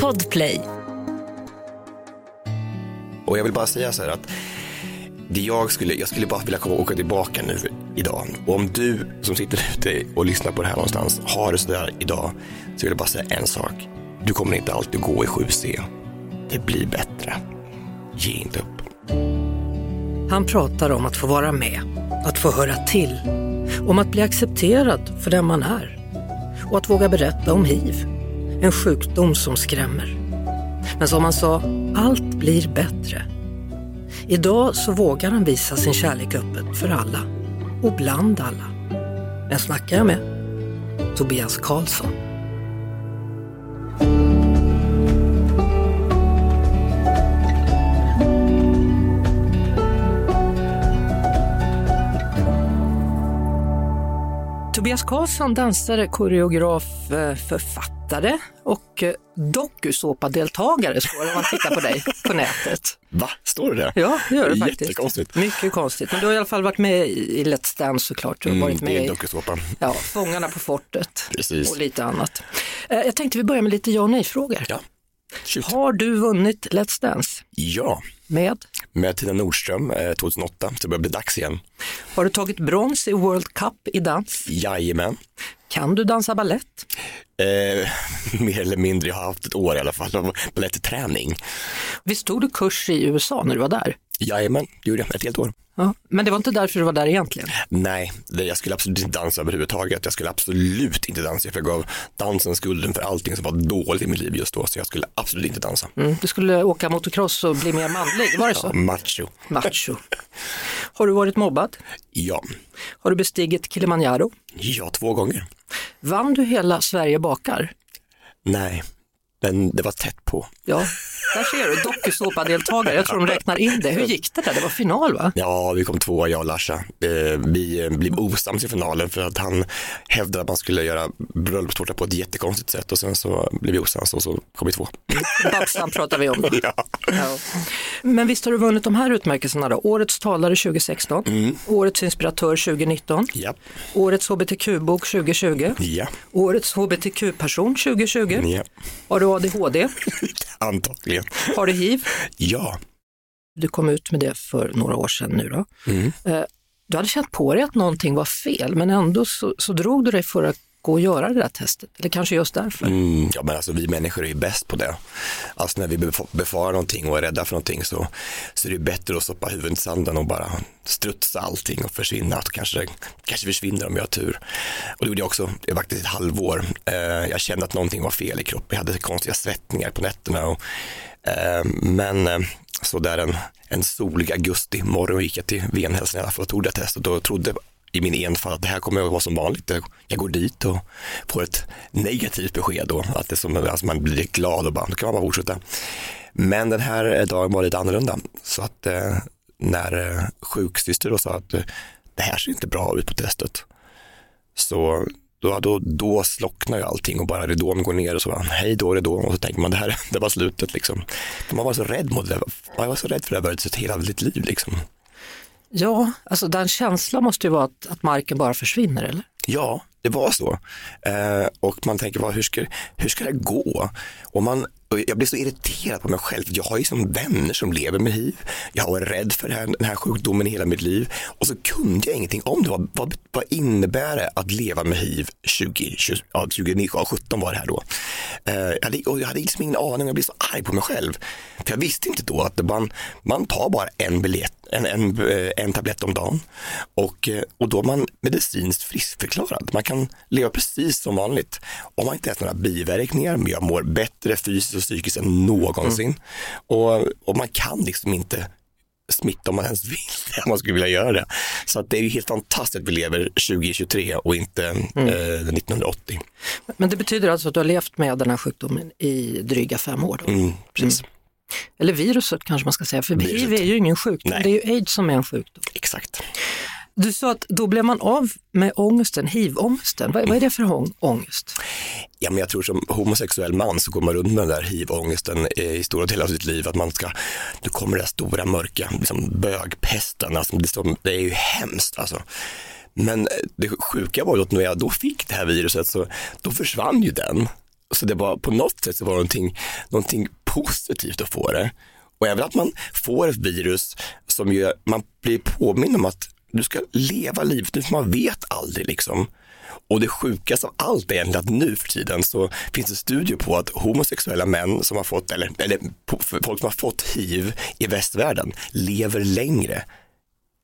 Podplay. Och jag vill bara säga så här att det jag skulle, jag skulle bara vilja komma och åka tillbaka nu idag. Och om du som sitter ute och lyssnar på det här någonstans har det sådär idag så vill jag bara säga en sak. Du kommer inte alltid gå i 7C. Det blir bättre. Ge inte upp. Han pratar om att få vara med, att få höra till, om att bli accepterad för den man är och att våga berätta om hiv, en sjukdom som skrämmer. Men som han sa, allt blir bättre. Idag så vågar han visa sin kärlek öppet för alla och bland alla. Vem snackar jag med? Tobias Karlsson. Tobias Karlsson, dansare, koreograf, eh, författare författare och eh, dokusåpadeltagare står det om man tittar på dig på nätet. Va, står det det? Ja, det gör det faktiskt. Jättekonstigt. Mycket konstigt. Men du har i alla fall varit med i Let's Dance såklart. Du har varit Mm, det är med en i dokusåpa. ja, Fångarna på fortet Precis. och lite annat. Eh, Jag tänkte vi börjar med lite ja och nej-frågor. Ja. Shoot. Har du vunnit Let's Dance? Ja, Med? med Tina Nordström eh, 2008 så det börjar bli dags igen. Har du tagit brons i World Cup i dans? Jajamän. Kan du dansa ballett? Eh, mer eller mindre, jag har haft ett år i alla fall av balettträning. Visst tog du kurs i USA när du var där? Jajamän, det gjorde jag ett helt år. Ja. Men det var inte därför du var där egentligen? Nej, jag skulle absolut inte dansa överhuvudtaget. Jag skulle absolut inte dansa, jag gav dansen skulden för allting som var dåligt i mitt liv just då, så jag skulle absolut inte dansa. Mm. Du skulle åka motocross och bli mer manlig, var det så? Macho. Macho. Har du varit mobbad? Ja. Har du bestigit Kilimanjaro? Ja, två gånger. Vann du hela Sverige bakar? Nej, men det var tätt på. Ja, där ser du, dokusåpadeltagare. Jag tror de räknar in det. Hur gick det där? Det var final va? Ja, vi kom tvåa, jag och Larsa. Eh, Vi eh, blev osams i finalen för att han hävdade att man skulle göra bröllopstårta på ett jättekonstigt sätt och sen så blev vi osams och så kom vi två. Babsan pratar vi om. Ja. Ja. Men visst har du vunnit de här utmärkelserna då? Årets talare 2016, Årets inspiratör 2019, Ja, Årets hbtq-bok 2020, ja, Årets hbtq-person 2020. ja. Har du ADHD? Antagligen. Har du hiv? Ja. Du kom ut med det för några år sedan nu då. Mm. Eh, Du hade känt på dig att någonting var fel, men ändå så, så drog du dig för att gå och göra det där testet. Eller kanske just därför. Mm, ja men alltså vi människor är ju bäst på det. Alltså när vi befarar någonting och är rädda för någonting så, så är det bättre att stoppa huvudet i sanden och bara strutsa allting och försvinna. Att kanske, kanske försvinner om jag har tur. Och det gjorde jag också, det var faktiskt ett halvår. Eh, jag kände att någonting var fel i kroppen, jag hade konstiga svettningar på nätterna. Och, eh, men eh, så där en, en solig augusti morgon gick jag till venhälsan i alla fall och tog det testet och trodde i min enfald att det här kommer att vara som vanligt. Jag går dit och får ett negativt besked då, att det som, alltså man blir glad och bara, då kan man bara fortsätta. Men den här eh, dagen var lite annorlunda, så att eh, när eh, sjuksyster då sa att det här ser inte bra ut på testet, så då, då, då slocknar ju allting och bara ridån går ner och så bara, hej då ridån och så tänker man det här, det var slutet liksom. Man var så rädd mot det, man var så rädd för det här ett hela sitt liv liksom. Ja, alltså den känslan måste ju vara att, att marken bara försvinner, eller? Ja, det var så. Eh, och man tänker, vad, hur, ska, hur ska det gå? Och man, jag blir så irriterad på mig själv. Jag har ju som vänner som lever med hiv. Jag har varit rädd för den här, den här sjukdomen i hela mitt liv. Och så kunde jag ingenting om det. Vad, vad, vad innebär det att leva med hiv 20, 20, ja, 2017 var det här då. Eh, jag, hade, och jag hade liksom ingen aning, jag blev så arg på mig själv. För jag visste inte då att man, man tar bara en, biljett, en, en, eh, en tablett om dagen och, eh, och då är man medicinskt friskförklarad. Man kan leva precis som vanligt. Om man inte har några biverkningar, men jag mår bättre fysiskt psykiskt än någonsin. Och, och man kan liksom inte smitta om man ens vill om man skulle vilja göra det. Så att det är ju helt fantastiskt att vi lever 2023 och inte eh, 1980. Men det betyder alltså att du har levt med den här sjukdomen i dryga fem år? Mm, precis. Eller viruset kanske man ska säga, för hiv är ju ingen sjukdom, Nej. det är ju aids som är en sjukdom. Exakt. Du sa att då blev man av med ångesten, hiv-ångesten. Vad, vad är det för ångest? Ja, men jag tror som homosexuell man så går man runt med den där hiv-ångesten i stora delar av sitt liv. Att man ska, nu kommer det där stora mörka, liksom bögpesten. Alltså, det, är det är ju hemskt alltså. Men eh, det sjuka var ju att när jag då fick det här viruset så då försvann ju den. så det var på något sätt så var det någonting, någonting positivt att få det. Och även att man får ett virus som gör, man blir påminn om att du ska leva livet nu, för man vet aldrig liksom. Och det sjukaste av allt är egentligen att nu för tiden så finns det studier på att homosexuella män som har fått, eller, eller folk som har fått hiv i västvärlden lever längre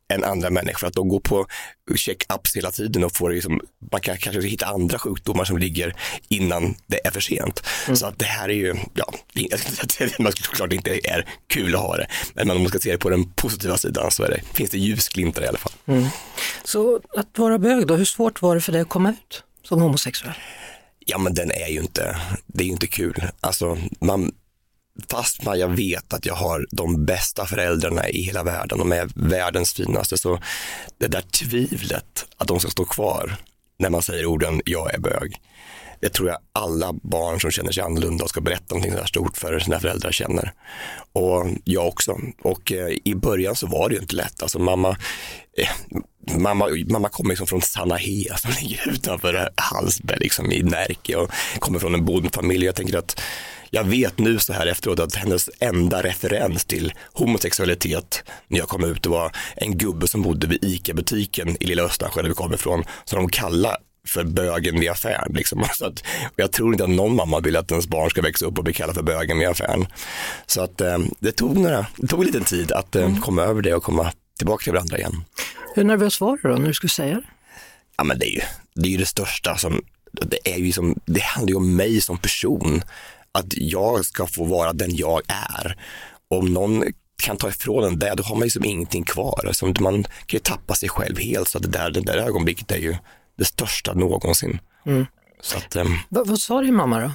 än andra människor. Att de går på check-ups hela tiden och får liksom, man kan kanske hitta andra sjukdomar som ligger innan det är för sent. Mm. Så att det här är ju, ja, man såklart inte är kul att ha det, men om man ska se det på den positiva sidan så det, finns det ljusglimtar i alla fall. Mm. Så att vara bög då, hur svårt var det för dig att komma ut som homosexuell? Ja men den är ju inte, det är ju inte kul. Alltså man, fast jag vet att jag har de bästa föräldrarna i hela världen, de är världens finaste, så det där tvivlet att de ska stå kvar när man säger orden jag är bög, det tror jag alla barn som känner sig annorlunda och ska berätta någonting så här stort för sina föräldrar känner. Och jag också. Och eh, i början så var det ju inte lätt. Alltså mamma, eh, mamma, mamma kommer liksom från Sanahe alltså som ligger utanför Hallsberg liksom i Närke och kommer från en bondfamilj. Jag tänker att jag vet nu så här efteråt att hennes enda referens till homosexualitet när jag kom ut det var en gubbe som bodde vid ICA-butiken i Lilla Östansjö där vi kom ifrån, som de kallade för bögen vid affären. Liksom. Så att, jag tror inte att någon mamma vill att ens barn ska växa upp och bli kallad för bögen vid affären. Så att eh, det tog, några, det tog en liten tid att eh, mm. komma över det och komma tillbaka till varandra igen. Hur nervös var du då när du skulle säga det? Ja men det är ju det, är det största som, det är ju som, det handlar ju om mig som person att jag ska få vara den jag är. Om någon kan ta ifrån en det, då har man liksom ingenting kvar. Alltså man kan ju tappa sig själv helt, så det där, det där ögonblicket är ju det största någonsin. Mm. Så att, um, vad, vad sa din mamma då?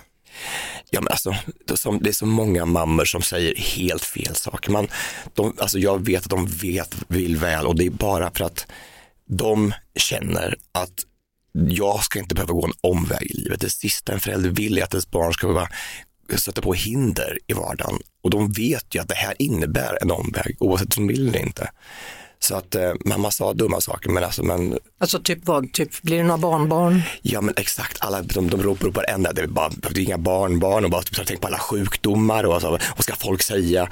Ja, men alltså, det är så många mammor som säger helt fel saker. Man, de, alltså jag vet att de vet, vill väl och det är bara för att de känner att jag ska inte behöva gå en omväg i livet. Det sista en förälder vill är att ens barn ska behöva sätta på hinder i vardagen och de vet ju att det här innebär en omväg oavsett om de vill eller inte. Så att eh, mamma sa dumma saker men alltså men Alltså typ vad, typ blir det några barnbarn? Ja men exakt, alla de, de ropar upp varenda, det är bara, det är inga barnbarn och bara typ, tänk på alla sjukdomar och alltså, vad ska folk säga?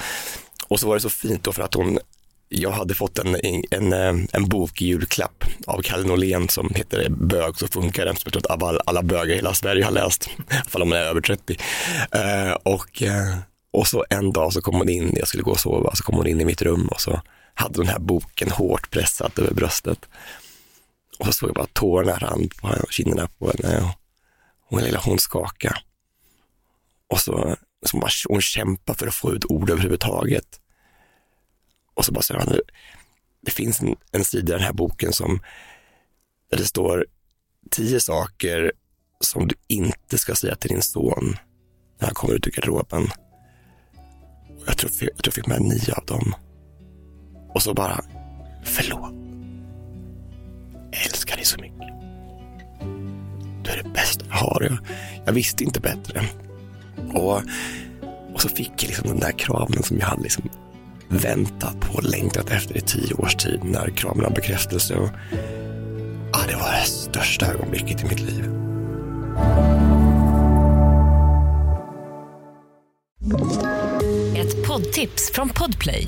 Och så var det så fint då för att hon jag hade fått en, en, eh, en bok i julklapp av Kalle Norlén som heter Bög så funkar det, som jag tror att alla, alla bögar i hela Sverige har läst, i alla fall om man är över 30. Uh, eh, och, uh, och så en dag så kom hon in, jag skulle gå och sova, så kom hon in i mitt rum och så hade den här boken hårt pressat över bröstet. Och så såg jag bara tårarna rann på kinderna på henne och hon, lilla, hon skakade. Och så, så bara, hon kämpade för att få ut ord överhuvudtaget. Och så bara sa jag, det finns en, en sida i den här boken som, där det står tio saker som du inte ska säga till din son när han kommer ut ur garderoben. Jag tror, jag tror jag fick med nio av dem. Och så bara, förlåt. Jag älskar dig så mycket. Du är det bästa jag har. Jag, jag visste inte bättre. Och, och så fick jag liksom den där kramen som jag hade liksom väntat på och längtat efter i tio års tid när kramen av bekräftelse. Och, ja, det var det största ögonblicket i mitt liv. Ett poddtips från Podplay.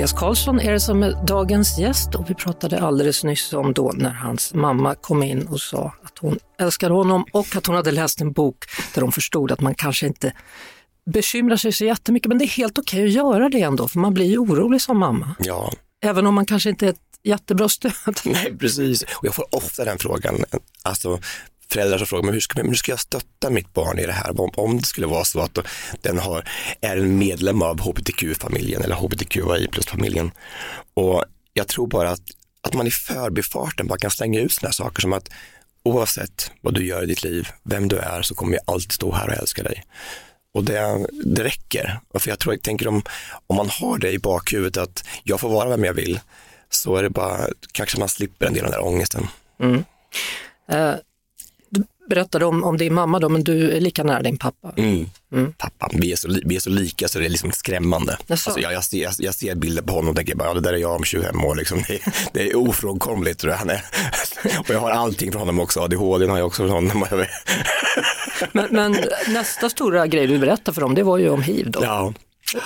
Tobias Karlsson är det som är dagens gäst och vi pratade alldeles nyss om då när hans mamma kom in och sa att hon älskar honom och att hon hade läst en bok där hon förstod att man kanske inte bekymrar sig så jättemycket, men det är helt okej att göra det ändå, för man blir ju orolig som mamma. Ja. Även om man kanske inte är ett jättebra stöd. Nej, precis. Och jag får ofta den frågan, alltså föräldrar som frågar mig hur ska, hur ska jag stötta mitt barn i det här? Om, om det skulle vara så att den har, är en medlem av hbtq-familjen eller hbtqi plus-familjen. Och jag tror bara att att man i förbifarten bara kan slänga ut sådana saker som att oavsett vad du gör i ditt liv, vem du är, så kommer jag alltid stå här och älska dig. Och det, det räcker. För jag tror, jag tänker om, om man har det i bakhuvudet att jag får vara vem jag vill, så är det bara, kanske man slipper en del av den där ångesten. Mm. Uh, berättade om, om din mamma då, men du är lika nära din pappa. Mm. Mm. Pappa, vi är, så, vi är så lika så det är liksom skrämmande. Alltså, jag, jag, ser, jag, ser bilder på honom och tänker bara, ja, det där är jag om 25 år. Liksom. Det, det är ofrånkomligt. Tror jag. Han är, och jag har allting från honom också, ADHD har jag också från honom. men, men nästa stora grej du berättade för dem, det var ju om hiv då. Ja.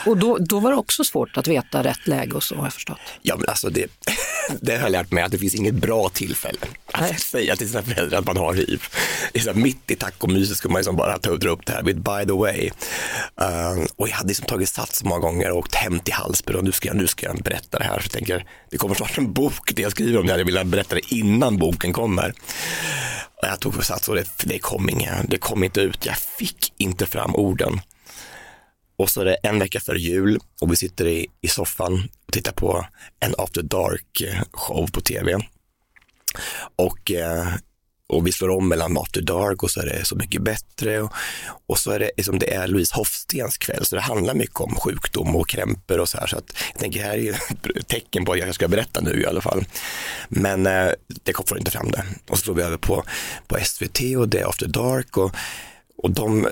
Och då, då var det också svårt att veta rätt läge och så har jag förstått. Ja, men alltså det, det har jag lärt mig att det finns inget bra tillfälle att Nej. säga till sina föräldrar att man har hiv. Mitt i tacomyset ska man liksom bara ta upp det här med by the way. Uh, och jag hade liksom tagit sats många gånger och åkt hem till Hallsberg och nu ska, jag, nu ska jag berätta det här. För jag tänker, det kommer snart en bok det jag skriver om det. Jag vill berätta det innan boken kommer. Och jag tog sats och det, det kom inga, det kom inte ut. Jag fick inte fram orden. Och så är det en vecka före jul och vi sitter i, i soffan och tittar på en After Dark eh, show på tv. Och, eh, och vi slår om mellan After Dark och så är det Så mycket bättre och, och så är det liksom det är Louise Hofstens kväll så det handlar mycket om sjukdom och krämpor och så här så att jag tänker här är ett tecken på att jag ska berätta nu i alla fall. Men eh, det kommer inte fram det. Och så slår vi över på, på SVT och det är After Dark och, och de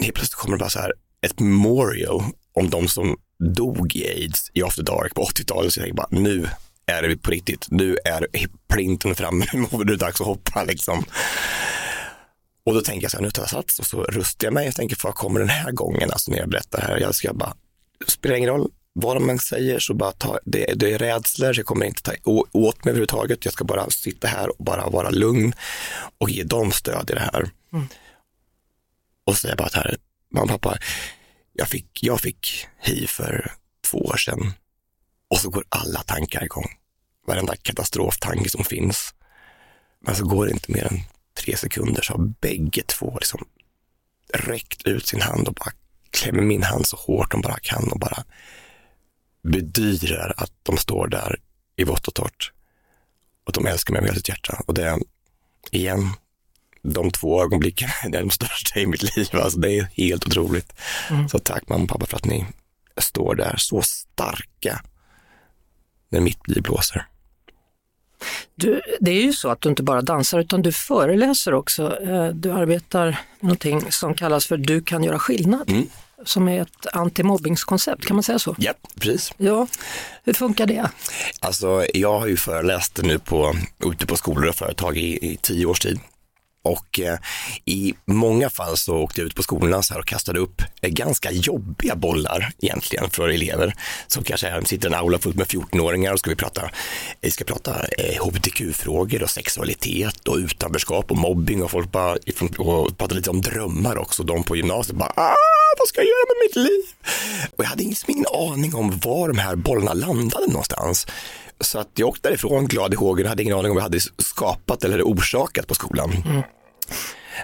helt plötsligt kommer det bara så här ett memorial om de som dog i aids i After Dark på 80-talet. Så jag tänkte bara, nu är det på riktigt. Nu är printen framme, nu är det dags att hoppa liksom. Och då tänker jag så här, nu tar jag sats och så rustar jag mig. Jag tänker, vad kommer den här gången, alltså när jag berättar här? Jag ska bara, spelar ingen roll vad de än säger, så bara ta, det, det är rädslor, så jag kommer inte ta åt mig överhuvudtaget. Jag ska bara sitta här och bara vara lugn och ge dem stöd i det här. Mm. Och säga bara att här, mamma pappa, jag fick, jag fick hiv för två år sedan och så går alla tankar igång. Varenda katastroftanke som finns. Men så går det inte mer än tre sekunder så har bägge två liksom räckt ut sin hand och bara klämmer min hand så hårt de bara kan och bara bedyrar att de står där i vått och torrt. Och att de älskar mig med hela sitt hjärta. Och det, igen, de två ögonblicken är de största i mitt liv. Alltså det är helt otroligt. Mm. Så tack mamma och pappa för att ni står där så starka när mitt liv blåser. Du, det är ju så att du inte bara dansar utan du föreläser också. Eh, du arbetar någonting som kallas för Du kan göra skillnad. Mm. Som är ett antimobbingskoncept, kan man säga så? Ja, precis. Ja, hur funkar det? Alltså, jag har ju föreläst nu på, ute på skolor och företag i, i tio års tid. Och eh, i många fall så åkte jag ut på skolorna så här och kastade upp eh, ganska jobbiga bollar egentligen för elever som kanske sitter i en aula fullt med 14-åringar och ska vi prata, vi ska prata eh, hbtq-frågor och sexualitet och utanförskap och mobbing och folk bara och prata lite om drömmar också. De på gymnasiet bara Aah! Vad ska jag göra med mitt liv? Och jag hade liksom ingen aning om var de här bollarna landade någonstans. Så att jag åkte därifrån glad i hågen och hade ingen aning om vad jag hade skapat eller orsakat på skolan. Mm.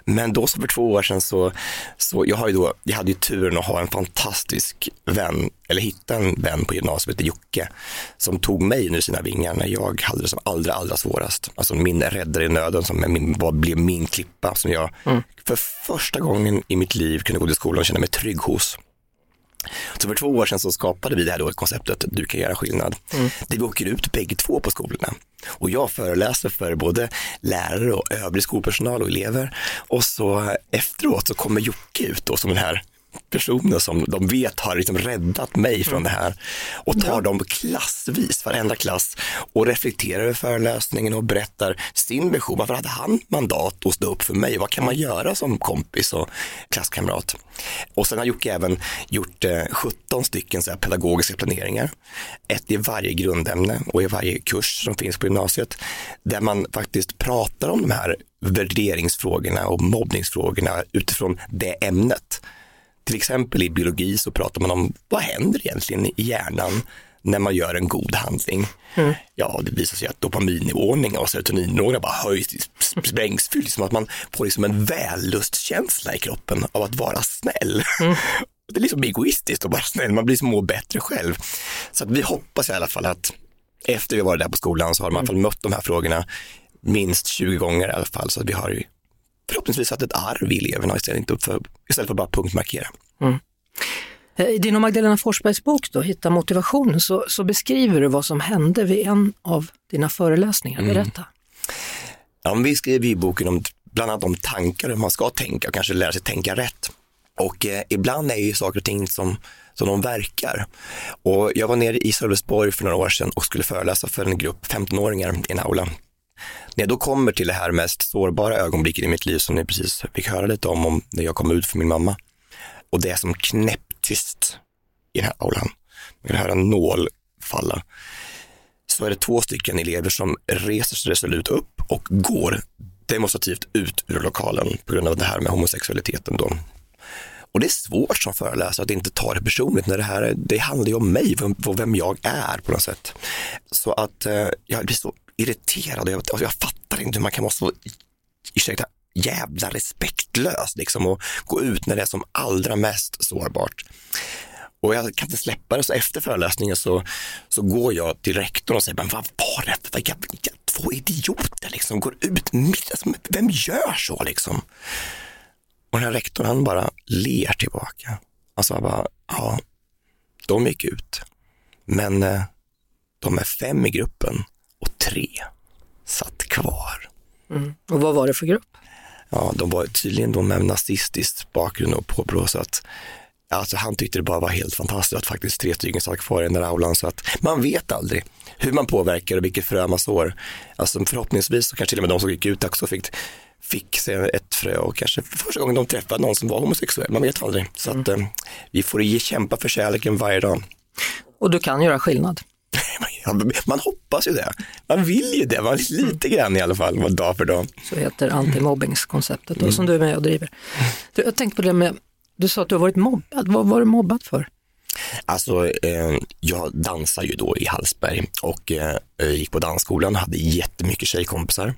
Men då så för två år sedan så, så jag, har ju då, jag hade ju turen att ha en fantastisk vän, eller hitta en vän på gymnasiet som heter Jocke, som tog mig under sina vingar när jag hade det som allra, allra svårast. Alltså min räddare i nöden som min, var, blev min klippa som jag mm. för första gången i mitt liv kunde gå till skolan och känna mig trygg hos. Så för två år sedan så skapade vi det här då konceptet Du kan göra skillnad. Mm. Där vi åker ut bägge två på skolorna. Och jag föreläser för både lärare och övrig skolpersonal och elever. Och så efteråt så kommer Jocke ut då som den här personer som de vet har liksom räddat mig från det här och tar dem klassvis, varenda klass och reflekterar över föreläsningen och berättar sin vision. Varför hade han mandat att stå upp för mig? Vad kan man göra som kompis och klasskamrat? Och sen har Jocke även gjort eh, 17 stycken så pedagogiska planeringar. Ett i varje grundämne och i varje kurs som finns på gymnasiet där man faktiskt pratar om de här värderingsfrågorna och mobbningsfrågorna utifrån det ämnet. Till exempel i biologi så pratar man om vad händer egentligen i hjärnan när man gör en god handling. Mm. Ja, det visar sig att dopaminnivåerna och serotoninnivåerna bara höjs, sprängs, fylls som att man får liksom en vällustkänsla i kroppen av att vara snäll. Mm. Det är liksom egoistiskt att vara snäll, man blir må bättre själv. Så att vi hoppas i alla fall att Efter vi var där på skolan så har de i alla fall mött de här frågorna minst 20 gånger i alla fall. Så att vi har ju förhoppningsvis satt ett arv i eleverna istället för, istället för bara punktmarkera. Mm. Eh, I din och Magdalena Forsbergs bok då, Hitta motivation, så, så, beskriver du vad som hände vid en av dina föreläsningar. Mm. Berätta. Mm. Ja, vi skriver i boken om bland annat om tankar, hur man ska tänka och kanske lära sig tänka rätt. Och eh, ibland är ju saker och ting som, som de verkar. Och jag var nere i Sölvesborg för några år sedan och skulle föreläsa för en grupp 15-åringar i en aula. När jag då kommer till det här mest sårbara ögonblicket i mitt liv som ni precis fick höra lite om, om när jag kom ut för min mamma. Och det är som knäpptyst i den här aulan. Man kan höra en nål falla. Så är det två stycken elever som reser sig resolut upp och går demonstrativt ut ur lokalen på grund av det här med homosexualiteten då. Och det är svårt som föreläsare att inte ta det personligt när det här det handlar ju om mig, och vem jag är på något sätt. Så att eh, jag blir så irriterad och jag, alltså, jag fattar inte hur man kan vara så, ursäkta, jävla respektlös liksom och gå ut när det är som allra mest sårbart. Och jag kan inte släppa det, så efter föreläsningen så, så går jag till rektorn och säger, men vad var det för jag, jag, två idioter liksom, går ut mitt, alltså, vem gör så liksom? Och den här rektorn han bara ler tillbaka. Alltså han bara, ja, de gick ut, men eh, de är fem i gruppen och tre satt kvar. Mm. Och vad var det för grupp? Ja, de var tydligen de med nazistisk bakgrund och påbrå, så att Alltså han tyckte det bara var helt fantastiskt att faktiskt tre stycken satt kvar i den där aulan så att man vet aldrig hur man påverkar och vilket frö man sår. Alltså förhoppningsvis så kanske till och med de som gick ut också fick, fick se ett frö och kanske för första gången de träffade någon som var homosexuell. Man vet aldrig. Så att mm. eh, vi får ge kämpa för kärleken varje dag. Och du kan göra skillnad? man hoppas ju det. Man vill ju det, man lite grann i alla fall, dag för dag. Så heter antimobbingskonceptet mm. som du är med och driver. Du, jag tänkte på det med du sa att du har varit mobbad. Vad var du mobbad för? Alltså, eh, jag dansar ju då i Hallsberg och eh, gick på dansskolan hade jättemycket tjejkompisar.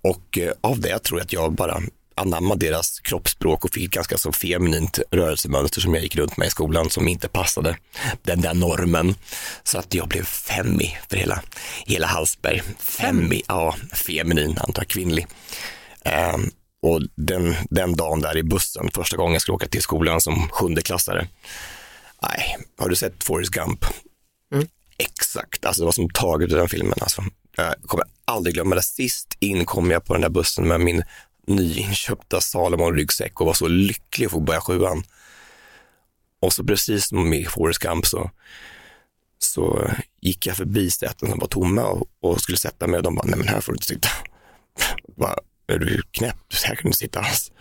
Och eh, av det tror jag att jag bara anammade deras kroppsspråk och fick ganska så feminint rörelsemönster som jag gick runt med i skolan som inte passade den där normen. Så att jag blev femmi för hela, hela Hallsberg. Femmi, ja, feminin, antar kvinnlig. Um, och den, den dagen där i bussen, första gången jag skulle åka till skolan som sjundeklassare. Nej, har du sett Forrest Gump? Mm. Exakt, alltså det var som taget ur den filmen. Alltså. Jag kommer aldrig glömma det. Sist in kom jag på den där bussen med min nyinköpta Salomon-ryggsäck och var så lycklig att få börja sjuan. Och så precis som i Forrest Gump så, så gick jag förbi säten som var tomma och, och skulle sätta mig och de bara, nej men här får du inte sitta. Bara, är du knäpp? Här kan du inte sitta alls.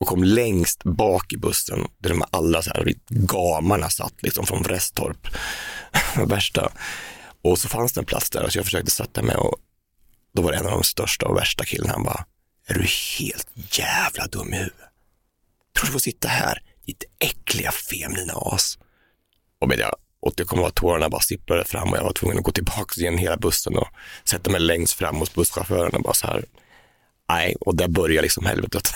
Och kom längst bak i bussen där de alla så här gamarna satt liksom från Vrestorp. värsta. Och så fanns det en plats där så jag försökte sätta mig och då var det en av de största och värsta killarna. Han bara, är du helt jävla dum i huvudet? Tror du får sitta här, ditt äckliga feminina as. Och med det, kom att tårarna bara sipprade fram och jag var tvungen att gå tillbaka igen hela bussen och sätta mig längst fram hos busschauffören och bara så här, nej, och där börjar liksom helvetet.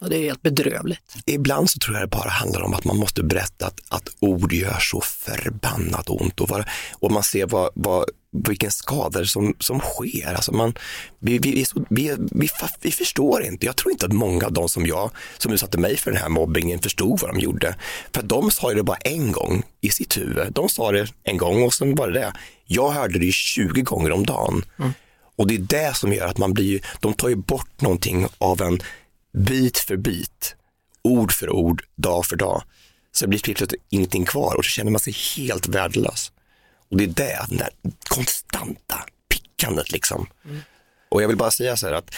Och det är helt bedrövligt. Ibland så tror jag det bara handlar om att man måste berätta att, att ord gör så förbannat ont och, var, och man ser vad, vad, vilken skada som, som sker. Alltså man, vi, vi, vi, vi, vi, förstår inte. Jag tror inte att många av de som jag, som utsatte mig för den här mobbingen, förstod vad de gjorde. För de sa det bara en gång i sitt huvud. De sa det en gång och sen var det det. Jag hörde det 20 gånger om dagen. Mm. Och det är det som gör att man blir, de tar ju bort någonting av en bit för bit, ord för ord, dag för dag. Så det blir plötsligt ingenting kvar och så känner man sig helt värdelös. Och det är det, det där konstanta pickandet liksom. Mm. Och jag vill bara säga så här att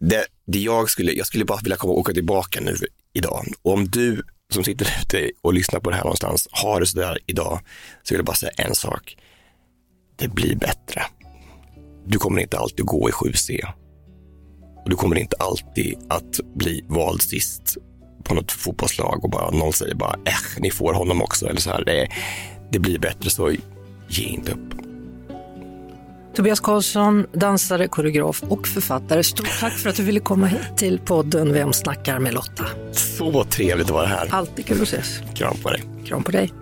det, det jag skulle, jag skulle bara vilja komma och åka tillbaka nu idag. Och om du som sitter ute och lyssnar på det här någonstans har det sådär idag, så vill jag bara säga en sak. Det blir bättre. Du kommer inte alltid gå i 7C. Och du kommer inte alltid att bli vald sist på något fotbollslag och bara någon säger bara eh, ni får honom också. Eller så här. Det, det blir bättre, så ge inte upp. Tobias Karlsson, dansare, koreograf och författare. Stort tack för att du ville komma hit till podden Vem snackar med Lotta? Så trevligt att vara här. Alltid kul att ses. Kram på dig. Kram på dig.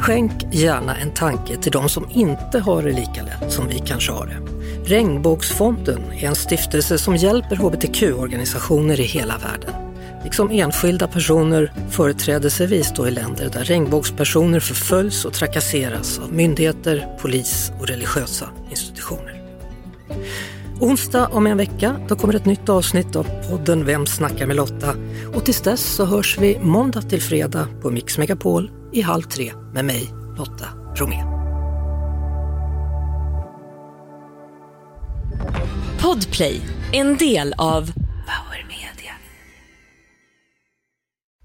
Skänk gärna en tanke till de som inte har det lika lätt som vi kanske har det. Regnbågsfonden är en stiftelse som hjälper hbtq-organisationer i hela världen. Liksom enskilda personer företrädelsevis då i länder där regnbågspersoner förföljs och trakasseras av myndigheter, polis och religiösa institutioner. Onsdag om en vecka då kommer ett nytt avsnitt av podden Vem snackar med Lotta? Och tills dess så hörs vi måndag till fredag på Mix Megapol i halv tre med mig, Lotta Bromé. Podplay, en del av